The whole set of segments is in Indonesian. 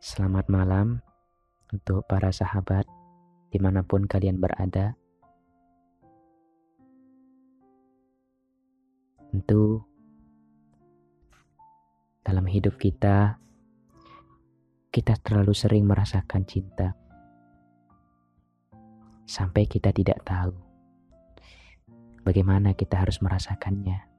Selamat malam untuk para sahabat di mana pun kalian berada. Tentu dalam hidup kita, kita terlalu sering merasakan cinta sampai kita tidak tahu bagaimana kita harus merasakannya.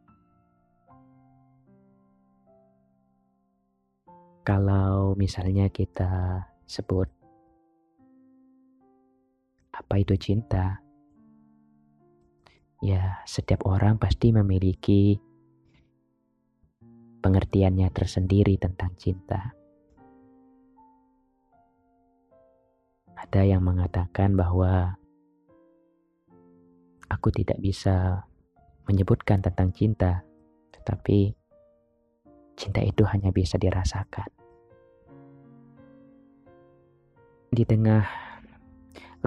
Kalau misalnya kita sebut apa itu cinta, ya setiap orang pasti memiliki pengertiannya tersendiri tentang cinta. Ada yang mengatakan bahwa aku tidak bisa menyebutkan tentang cinta, tetapi cinta itu hanya bisa dirasakan. Di tengah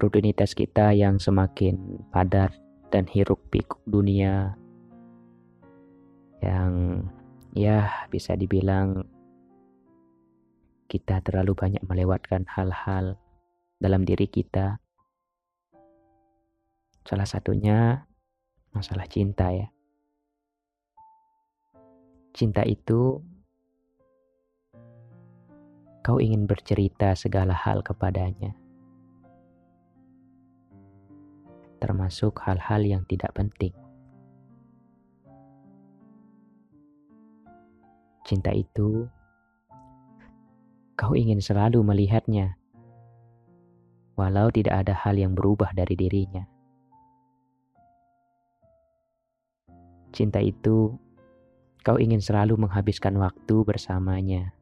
rutinitas kita yang semakin padat dan hiruk pikuk dunia yang ya bisa dibilang kita terlalu banyak melewatkan hal-hal dalam diri kita. Salah satunya masalah cinta ya. Cinta itu kau ingin bercerita segala hal kepadanya, termasuk hal-hal yang tidak penting. Cinta itu kau ingin selalu melihatnya, walau tidak ada hal yang berubah dari dirinya. Cinta itu Kau ingin selalu menghabiskan waktu bersamanya.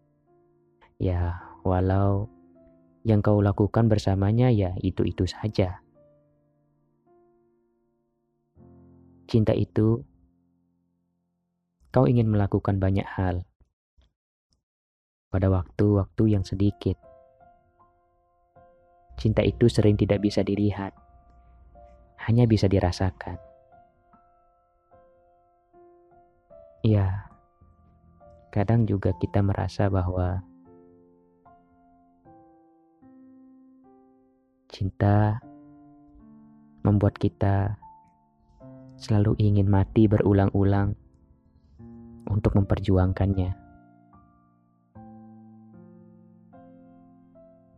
Ya, walau yang kau lakukan bersamanya ya itu-itu saja. Cinta itu, kau ingin melakukan banyak hal pada waktu-waktu yang sedikit. Cinta itu sering tidak bisa dilihat, hanya bisa dirasakan. Ya, kadang juga kita merasa bahwa cinta membuat kita selalu ingin mati berulang-ulang untuk memperjuangkannya.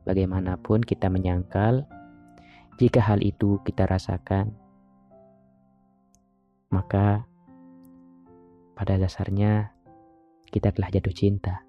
Bagaimanapun kita menyangkal, jika hal itu kita rasakan, maka pada dasarnya kita telah jatuh cinta.